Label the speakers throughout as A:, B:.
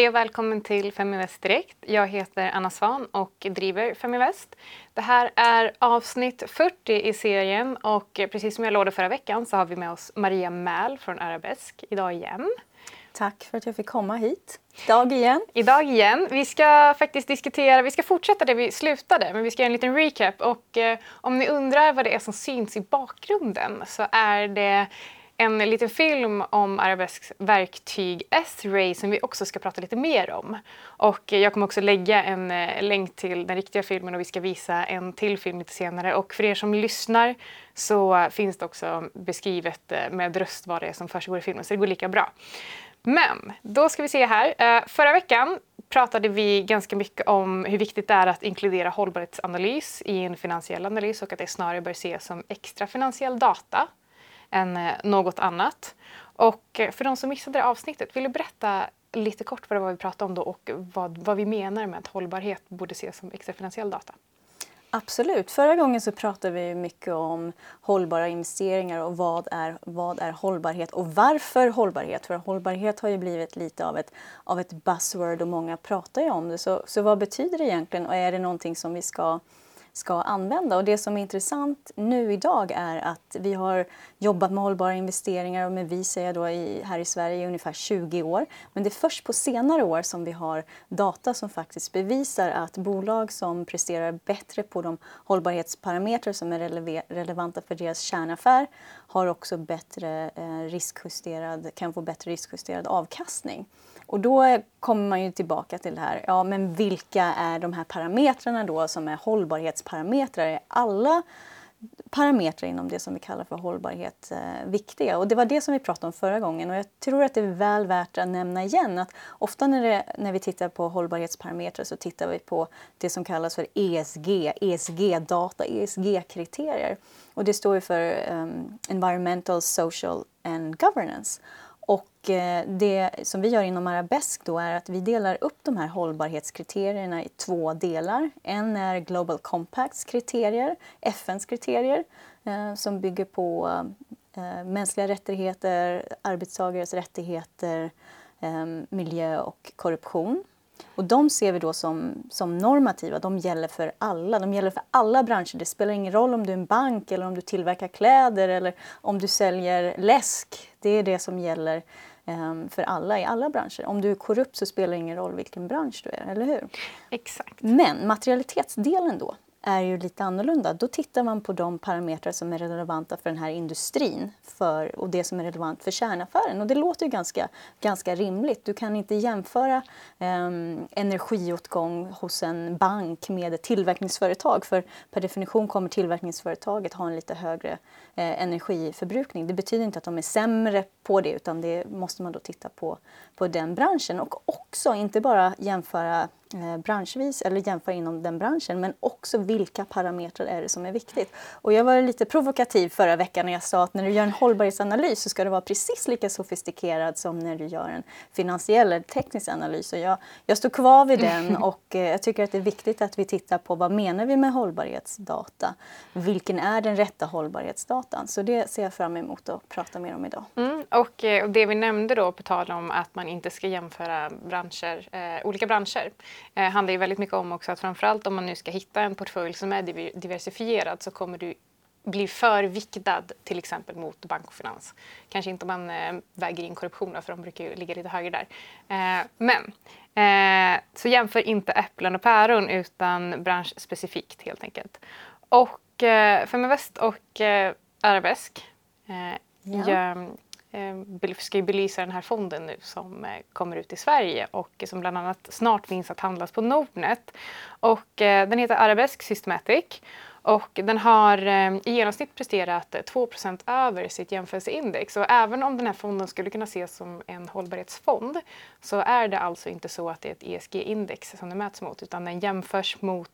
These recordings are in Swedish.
A: Hej och välkommen till Feminvest Direkt. Jag heter Anna Svan och driver Feminvest. Det här är avsnitt 40 i serien och precis som jag lovade förra veckan så har vi med oss Maria Mäl från Arabesk idag igen.
B: Tack för att jag fick komma hit. Idag igen.
A: Idag igen. Vi ska faktiskt diskutera, vi ska fortsätta där vi slutade men vi ska göra en liten recap och eh, om ni undrar vad det är som syns i bakgrunden så är det en liten film om arabesks verktyg S-Ray som vi också ska prata lite mer om. Och jag kommer också lägga en eh, länk till den riktiga filmen och vi ska visa en till film lite senare. Och för er som lyssnar så finns det också beskrivet eh, med röst vad det är som försiggår i filmen så det går lika bra. Men då ska vi se här. Eh, förra veckan pratade vi ganska mycket om hur viktigt det är att inkludera hållbarhetsanalys i en finansiell analys och att det snarare bör ses som extra finansiell data än eh, något annat. Och eh, för de som missade det avsnittet, vill du berätta lite kort vad det var vi pratade om då och vad, vad vi menar med att hållbarhet borde ses som extrafinansiell data?
B: Absolut. Förra gången så pratade vi mycket om hållbara investeringar och vad är, vad är hållbarhet och varför hållbarhet? För hållbarhet har ju blivit lite av ett, av ett buzzword och många pratar ju om det. Så, så vad betyder det egentligen och är det någonting som vi ska ska använda. Och det som är intressant nu idag är att vi har jobbat med hållbara investeringar och med vi säger då i, här i Sverige i ungefär 20 år. Men det är först på senare år som vi har data som faktiskt bevisar att bolag som presterar bättre på de hållbarhetsparametrar som är rele relevanta för deras kärnaffär har också bättre eh, riskjusterad, kan få bättre riskjusterad avkastning. Och då kommer man ju tillbaka till det här, ja men vilka är de här parametrarna då som är hållbarhetsparametrar? Är alla parametrar inom det som vi kallar för hållbarhet eh, viktiga? Och det var det som vi pratade om förra gången och jag tror att det är väl värt att nämna igen att ofta när, det, när vi tittar på hållbarhetsparametrar så tittar vi på det som kallas för ESG, ESG-data, ESG-kriterier. Och det står ju för um, Environmental, Social and Governance. Och eh, det som vi gör inom Arabesk då är att vi delar upp de här hållbarhetskriterierna i två delar. En är Global Compacts kriterier, FNs kriterier, eh, som bygger på eh, mänskliga rättigheter, arbetstagares rättigheter, miljö och korruption. Och de ser vi då som, som normativa, de gäller för alla. De gäller för alla branscher. Det spelar ingen roll om du är en bank eller om du tillverkar kläder eller om du säljer läsk. Det är det som gäller um, för alla i alla branscher. Om du är korrupt så spelar det ingen roll vilken bransch du är, eller hur?
A: Exakt.
B: Men materialitetsdelen då, är ju lite annorlunda. Då tittar man på de parametrar som är relevanta för den här industrin för, och det som är relevant för kärnaffären. Och det låter ju ganska, ganska rimligt. Du kan inte jämföra eh, energiåtgång hos en bank med ett tillverkningsföretag för per definition kommer tillverkningsföretaget ha en lite högre eh, energiförbrukning. Det betyder inte att de är sämre på det utan det måste man då titta på, på den branschen och också inte bara jämföra branschvis eller jämföra inom den branschen men också vilka parametrar är det som är viktigt. Och jag var lite provokativ förra veckan när jag sa att när du gör en hållbarhetsanalys så ska det vara precis lika sofistikerad som när du gör en finansiell eller teknisk analys. Och jag, jag står kvar vid den och eh, jag tycker att det är viktigt att vi tittar på vad menar vi med hållbarhetsdata? Vilken är den rätta hållbarhetsdatan? Så det ser jag fram emot att prata mer om idag.
A: Mm, och, eh, och det vi nämnde då på tal om att man inte ska jämföra branscher, eh, olika branscher eh, handlar ju väldigt mycket om också att framförallt om man nu ska hitta en portfölj som är diversifierad så kommer du bli för viktad till exempel mot bank och finans. Kanske inte om man eh, väger in korruption för de brukar ju ligga lite högre där. Eh, men eh, så jämför inte äpplen och päron utan branschspecifikt helt enkelt. Och eh, Feminvest och eh, Arabesk eh, ja. gör, Eh, ska ju belysa den här fonden nu som eh, kommer ut i Sverige och som bland annat snart finns att handlas på Nordnet. Och eh, den heter Arabesk Systematic och den har i genomsnitt presterat 2% över sitt jämförelseindex. Och även om den här fonden skulle kunna ses som en hållbarhetsfond så är det alltså inte så att det är ett ESG-index som den mäts mot utan den jämförs mot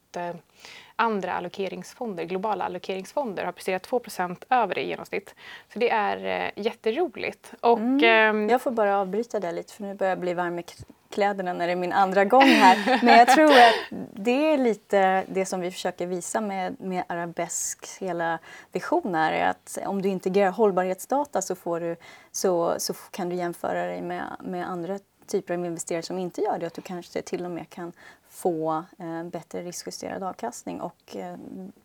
A: andra allokeringsfonder, globala allokeringsfonder har presterat 2% över det i genomsnitt. Så det är eh, jätteroligt. Och,
B: mm. eh, jag får bara avbryta det lite för nu börjar jag bli varm i kläderna när det är min andra gång här. Men jag tror att det är lite det som vi försöker visa med, med Arabesks hela vision här är att om du integrerar hållbarhetsdata så, får du, så, så kan du jämföra dig med, med andra typer av investerare som inte gör det. Att du kanske till och med kan få eh, bättre riskjusterad avkastning. Och eh,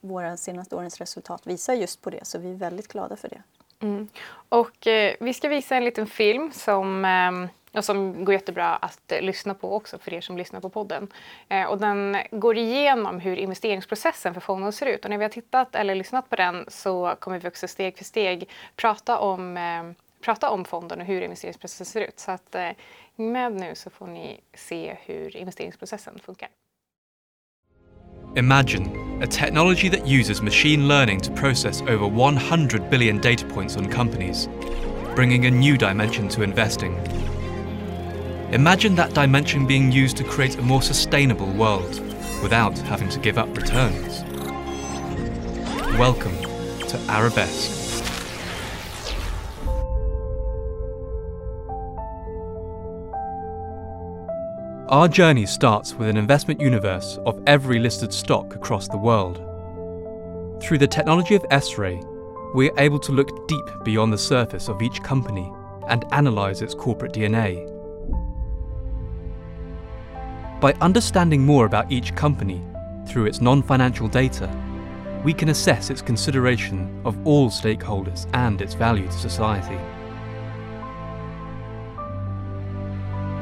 B: våra senaste årens resultat visar just på det, så vi är väldigt glada för det.
A: Mm. Och eh, vi ska visa en liten film som eh, och som går jättebra att eh, lyssna på också för er som lyssnar på podden. Eh, och den går igenom hur investeringsprocessen för fonden ser ut. Och när vi har tittat eller lyssnat på den så kommer vi också steg för steg prata om, eh, prata om fonden och hur investeringsprocessen ser ut. Så att eh, med nu så får ni se hur investeringsprocessen funkar.
C: Imagine a technology that uses machine learning to process over 100 billion data points on companies, bringing a new dimension to investing. Imagine that dimension being used to create a more sustainable world without having to give up returns. Welcome to Arabesque. Our journey starts with an investment universe of every listed stock across the world. Through the technology of S-Ray, we are able to look deep beyond the surface of each company and analyze its corporate DNA. By understanding more about each company through its non financial data, we can assess its consideration of all stakeholders and its value to society.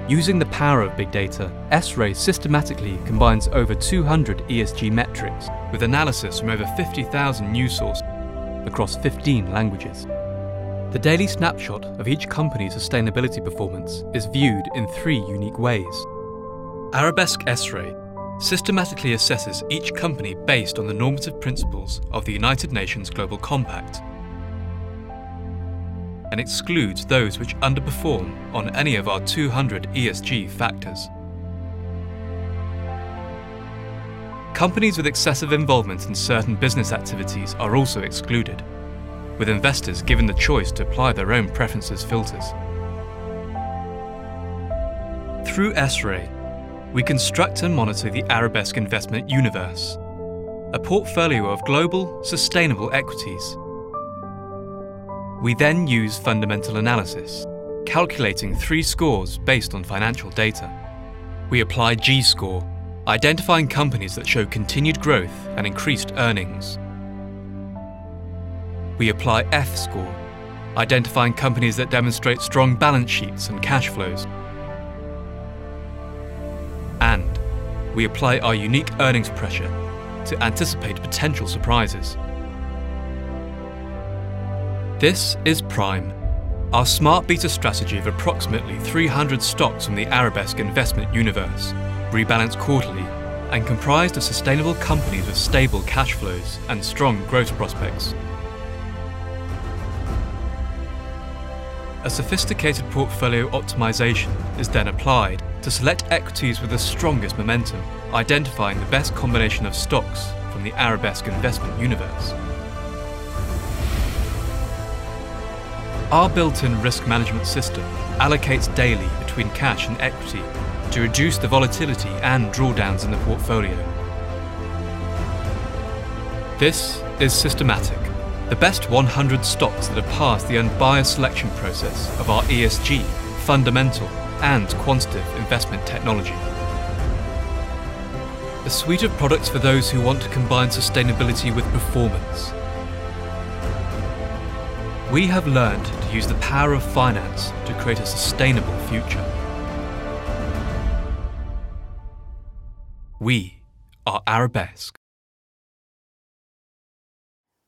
C: Using the power of big data, S-Ray systematically combines over 200 ESG metrics with analysis from over 50,000 news sources across 15 languages. The daily snapshot of each company's sustainability performance is viewed in three unique ways. Arabesque S-Ray systematically assesses each company based on the normative principles of the United Nations Global Compact and excludes those which underperform on any of our 200 ESG factors. Companies with excessive involvement in certain business activities are also excluded, with investors given the choice to apply their own preferences filters. Through S-Ray, we construct and monitor the Arabesque investment universe, a portfolio of global, sustainable equities we then use fundamental analysis, calculating three scores based on financial data. We apply G score, identifying companies that show continued growth and increased earnings. We apply F score, identifying companies that demonstrate strong balance sheets and cash flows. We apply our unique earnings pressure to anticipate potential surprises. This is Prime, our smart beta strategy of approximately 300 stocks from the Arabesque investment universe, rebalanced quarterly and comprised of sustainable companies with stable cash flows and strong growth prospects. A sophisticated portfolio optimization is then applied to select equities with the strongest momentum, identifying the best combination of stocks from the Arabesque investment universe. Our built-in risk management system allocates daily between cash and equity to reduce the volatility and drawdowns in the portfolio. This is systematic, the best 100 stocks that have passed the unbiased selection process of our ESG, fundamental, and quantitative investment technology. A suite of products for those who want to combine sustainability with performance we have learned to use the power of finance to create a sustainable future. We are Arabesque.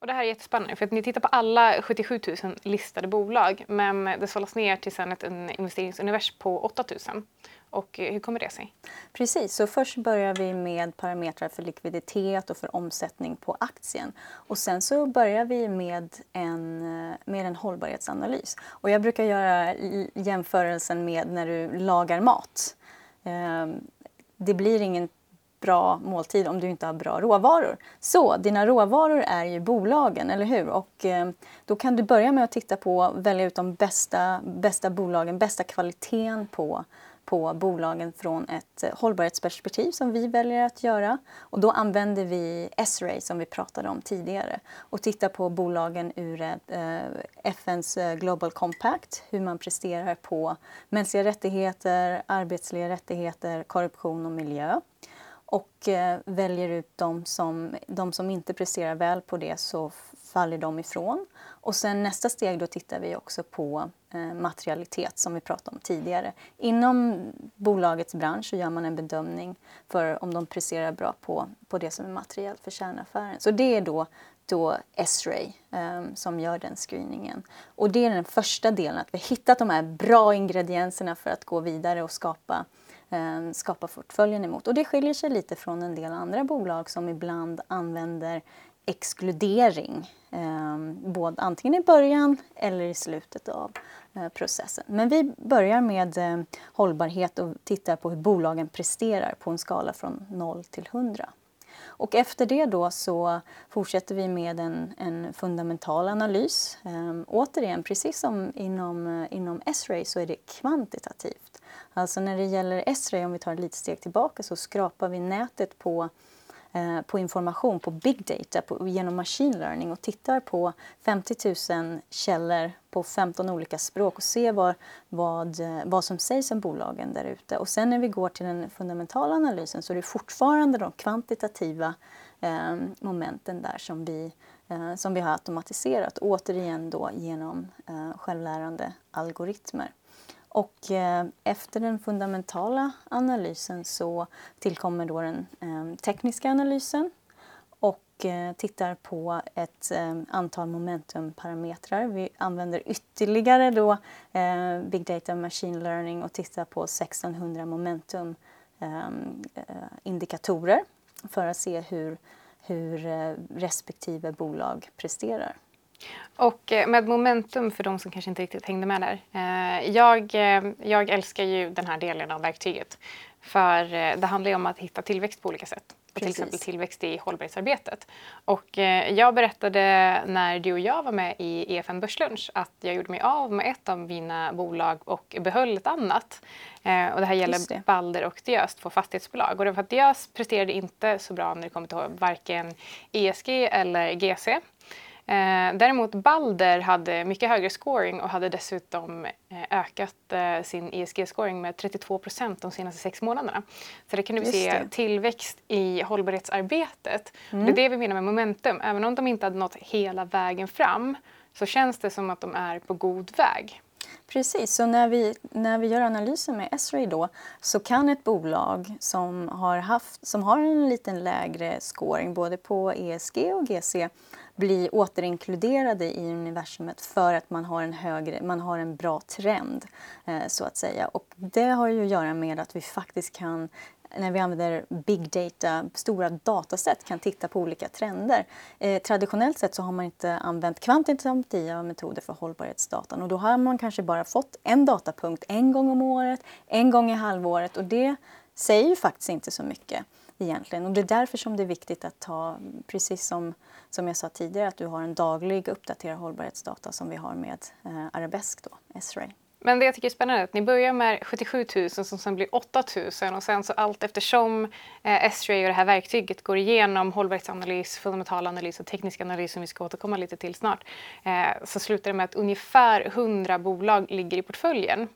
A: Och det här är jättespännande för att ni tittar på alla 77 000 listade bolag men det sållas ner till sen ett investeringsuniversum på 8 000. Och eh, hur kommer det sig?
B: Precis, så först börjar vi med parametrar för likviditet och för omsättning på aktien. Och sen så börjar vi med en, eh, med en hållbarhetsanalys. Och jag brukar göra jämförelsen med när du lagar mat. Ehm, det blir ingen bra måltid om du inte har bra råvaror. Så dina råvaror är ju bolagen, eller hur? Och eh, då kan du börja med att titta på, välja ut de bästa, bästa bolagen, bästa kvaliteten på på bolagen från ett eh, hållbarhetsperspektiv som vi väljer att göra. Och då använder vi S-ray som vi pratade om tidigare och tittar på bolagen ur ett, eh, FNs eh, Global Compact, hur man presterar på mänskliga rättigheter, arbetsliga rättigheter, korruption och miljö och eh, väljer ut de som, de som inte presterar väl på det så faller de ifrån. Och sen nästa steg då tittar vi också på eh, materialitet som vi pratade om tidigare. Inom bolagets bransch så gör man en bedömning för om de presterar bra på, på det som är materiellt för kärnaffären. Så det är då då S-ray eh, som gör den screeningen. Och det är den första delen, att vi har hittat de här bra ingredienserna för att gå vidare och skapa eh, Eh, skapa portföljen emot. Och det skiljer sig lite från en del andra bolag som ibland använder exkludering, eh, både antingen i början eller i slutet av eh, processen. Men vi börjar med eh, hållbarhet och tittar på hur bolagen presterar på en skala från 0 till 100. Och efter det då så fortsätter vi med en, en fundamental analys. Eh, återigen, precis som inom, eh, inom S-ray så är det kvantitativt. Alltså när det gäller S-ray, om vi tar ett litet steg tillbaka, så skrapar vi nätet på Eh, på information, på big data, på, genom machine learning och tittar på 50 000 källor på 15 olika språk och ser vad, vad, vad som sägs om bolagen där ute. Och sen när vi går till den fundamentala analysen så är det fortfarande de kvantitativa eh, momenten där som vi, eh, som vi har automatiserat, återigen då genom eh, självlärande algoritmer. Och eh, efter den fundamentala analysen så tillkommer då den eh, tekniska analysen och eh, tittar på ett eh, antal momentumparametrar. Vi använder ytterligare då eh, Big Data Machine Learning och tittar på 1600 momentumindikatorer eh, för att se hur, hur respektive bolag presterar.
A: Och eh, med momentum, för de som kanske inte riktigt hängde med där. Eh, jag, eh, jag älskar ju den här delen av verktyget. För det handlar ju om att hitta tillväxt på olika sätt. Till exempel tillväxt i hållbarhetsarbetet. Och jag berättade när du och jag var med i EFN Börslunch att jag gjorde mig av med ett av mina bolag och behöll ett annat. och det här gäller det. Balder och Diös, två fastighetsbolag. Och det var för att Diös presterade inte så bra när det kommer till varken ESG eller GC. Eh, däremot Balder hade mycket högre scoring och hade dessutom eh, ökat eh, sin ESG-scoring med 32 procent de senaste sex månaderna. Så det kan du se det. tillväxt i hållbarhetsarbetet. Mm. Det är det vi menar med momentum. Även om de inte hade nått hela vägen fram så känns det som att de är på god väg.
B: Precis, så när vi, när vi gör analysen med Esray då så kan ett bolag som har, haft, som har en liten lägre scoring både på ESG och GC bli återinkluderade i universumet för att man har en, högre, man har en bra trend. Eh, så att säga. Och det har ju att göra med att vi faktiskt kan när vi använder big data, stora dataset, kan titta på olika trender. Eh, traditionellt sett så har man inte använt kvantitativa metoder för hållbarhetsdatan och då har man kanske bara fått en datapunkt en gång om året, en gång i halvåret och det säger ju faktiskt inte så mycket egentligen. Och det är därför som det är viktigt att ta, precis som, som jag sa tidigare, att du har en daglig uppdaterad hållbarhetsdata som vi har med eh, Arabesk, då, S-ray.
A: Men det jag tycker är spännande är att ni börjar med 77 000 som sen blir 8 000 och sen så allt eftersom eh, S-ray och det här verktyget går igenom hållbarhetsanalys, fundamental analys och teknisk analys som vi ska återkomma lite till snart eh, så slutar det med att ungefär 100 bolag ligger i portföljen.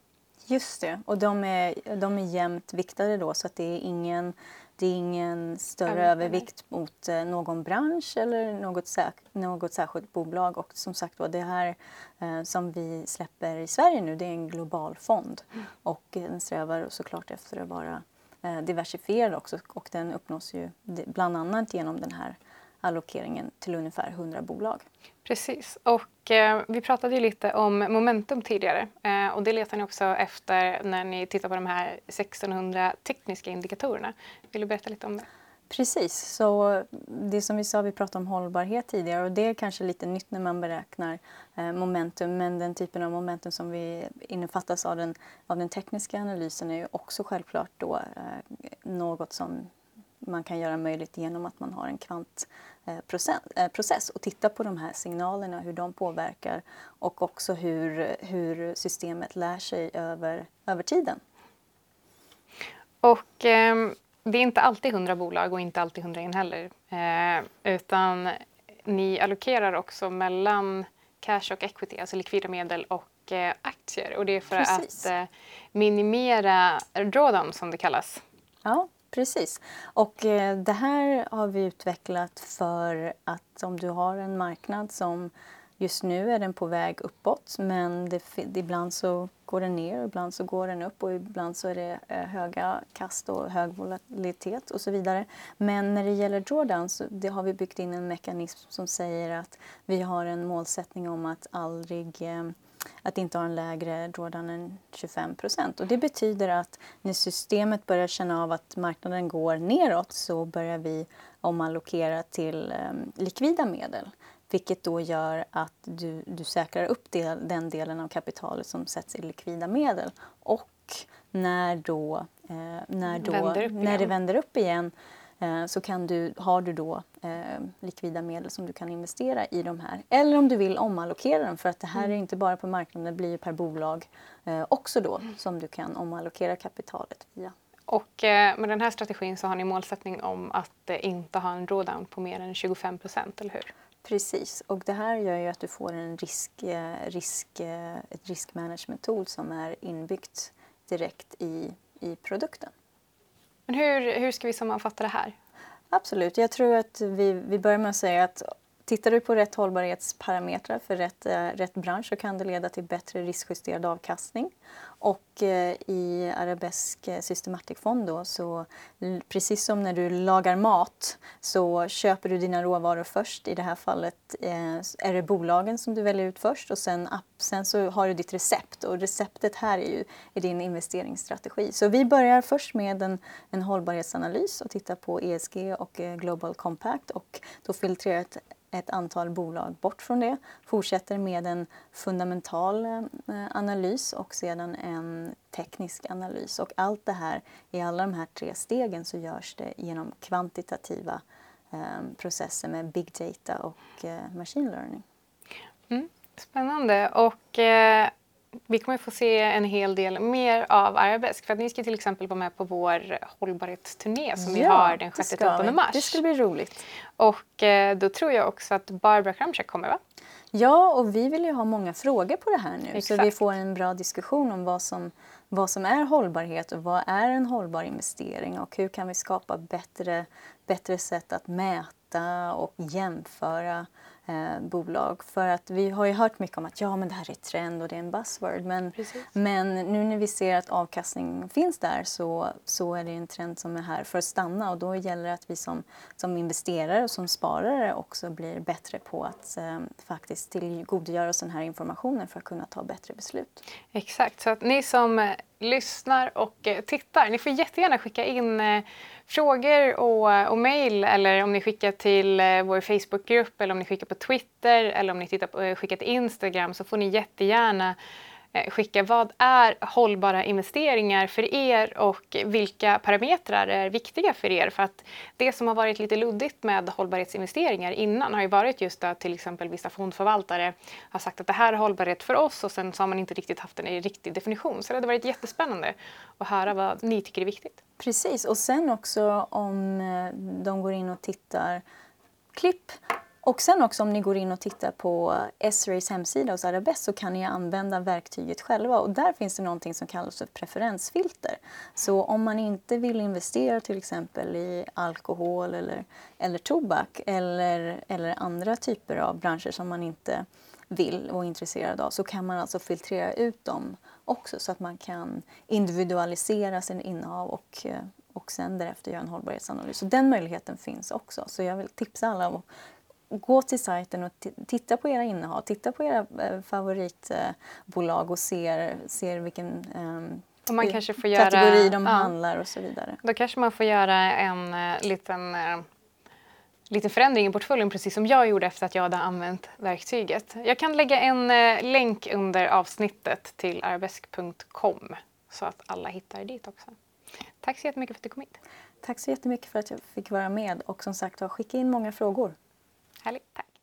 B: Just det, och de är, de är jämnt viktade då så att det är ingen det är ingen större mm. övervikt mot eh, någon bransch eller något, säk något särskilt bolag. Och som sagt var, det här eh, som vi släpper i Sverige nu, det är en global fond. Mm. Och den strävar såklart efter att vara eh, diversifierad också och den uppnås ju bland annat genom den här allokeringen till ungefär 100 bolag.
A: Precis, och eh, vi pratade ju lite om momentum tidigare eh, och det letar ni också efter när ni tittar på de här 1600 tekniska indikatorerna. Vill du berätta lite om det?
B: Precis, så det som vi sa, vi pratade om hållbarhet tidigare och det är kanske lite nytt när man beräknar eh, momentum men den typen av momentum som vi innefattas av den, av den tekniska analysen är ju också självklart då eh, något som man kan göra möjligt genom att man har en kvantprocess och titta på de här signalerna, hur de påverkar och också hur, hur systemet lär sig över, över tiden.
A: Och eh, det är inte alltid 100 bolag och inte alltid 100 in heller. Eh, utan ni allokerar också mellan cash och equity, alltså likvida medel och eh, aktier. Och det är för Precis. att eh, minimera drawdown som det kallas.
B: Ja, Precis. Och eh, det här har vi utvecklat för att om du har en marknad som just nu är den på väg uppåt men det, ibland så går den ner, ibland så går den upp och ibland så är det eh, höga kast och hög volatilitet och så vidare. Men när det gäller drawdown så det har vi byggt in en mekanism som säger att vi har en målsättning om att aldrig eh, att inte ha en lägre drawdown än 25 procent. Och det betyder att när systemet börjar känna av att marknaden går neråt så börjar vi omallokera till um, likvida medel. Vilket då gör att du, du säkrar upp del, den delen av kapitalet som sätts i likvida medel. Och när, då, eh, när, då, när det vänder upp igen Eh, så kan du, har du då eh, likvida medel som du kan investera i de här. Eller om du vill omallokera dem för att det här är mm. inte bara på marknaden, det blir ju per bolag eh, också då mm. som du kan omallokera kapitalet via.
A: Och eh, med den här strategin så har ni målsättning om att eh, inte ha en drawdown på mer än 25 procent, eller hur?
B: Precis, och det här gör ju att du får en risk, eh, risk, ett riskmanagement tool som är inbyggt direkt i, i produkten.
A: Men hur, hur ska vi sammanfatta det här?
B: Absolut, jag tror att vi, vi börjar med att säga att Tittar du på rätt hållbarhetsparametrar för rätt, eh, rätt bransch så kan det leda till bättre riskjusterad avkastning. Och eh, i Arabesk eh, Systematic Fond då, så precis som när du lagar mat så köper du dina råvaror först. I det här fallet eh, är det bolagen som du väljer ut först och sen, sen så har du ditt recept och receptet här är ju är din investeringsstrategi. Så vi börjar först med en, en hållbarhetsanalys och tittar på ESG och Global Compact och då filtrerar ett antal bolag bort från det, fortsätter med en fundamental eh, analys och sedan en teknisk analys. Och allt det här, i alla de här tre stegen så görs det genom kvantitativa eh, processer med big data och eh, machine learning.
A: Mm, spännande. Och eh, vi kommer få se en hel del mer av Arabesk för att ni ska till exempel vara med på vår hållbarhetsturné som ja, vi har den 6-8 mars.
B: Det ska bli roligt.
A: Och eh, då tror jag också att Barbara Kramczak kommer va?
B: Ja, och vi vill ju ha många frågor på det här nu Exakt. så vi får en bra diskussion om vad som, vad som är hållbarhet och vad är en hållbar investering och hur kan vi skapa bättre, bättre sätt att mäta och jämföra eh, bolag. För att vi har ju hört mycket om att ja, men det här är trend och det är en buzzword. Men, men nu när vi ser att avkastning finns där så, så är det en trend som är här för att stanna och då gäller det att vi som, som investerare och som sparare också blir bättre på att eh, faktiskt tillgodogöra oss den här informationen för att kunna ta bättre beslut.
A: Exakt, så att ni som lyssnar och eh, tittar, ni får jättegärna skicka in eh, frågor och, eh, och mejl eller om ni skickar till vår Facebookgrupp eller om ni skickar på Twitter eller om ni tittar på, skickar till Instagram så får ni jättegärna Eh, skicka vad är hållbara investeringar för er och vilka parametrar är viktiga för er? För att det som har varit lite luddigt med hållbarhetsinvesteringar innan har ju varit just att till exempel vissa fondförvaltare har sagt att det här är hållbarhet för oss och sen så har man inte riktigt haft en riktig definition. Så det hade varit jättespännande att höra vad ni tycker är viktigt.
B: Precis, och sen också om eh, de går in och tittar klipp och sen också om ni går in och tittar på Esrays hemsida hos Arabest så kan ni använda verktyget själva och där finns det någonting som kallas för preferensfilter. Så om man inte vill investera till exempel i alkohol eller, eller tobak eller, eller andra typer av branscher som man inte vill och är intresserad av så kan man alltså filtrera ut dem också så att man kan individualisera sin innehav och, eh, och sen därefter göra en hållbarhetsanalys. Så den möjligheten finns också. Så jag vill tipsa alla om att gå till sajten och titta på era innehav, titta på era eh, favoritbolag och se ser vilken um, och man kanske får kategori göra, de ja, handlar och så vidare.
A: Då kanske man får göra en uh, liten uh, lite förändring i portföljen precis som jag gjorde efter att jag hade använt verktyget. Jag kan lägga en eh, länk under avsnittet till arabesk.com så att alla hittar dit också. Tack så jättemycket för att du kom hit.
B: Tack så jättemycket för att jag fick vara med och som sagt skicka in många frågor.
A: Härligt, tack.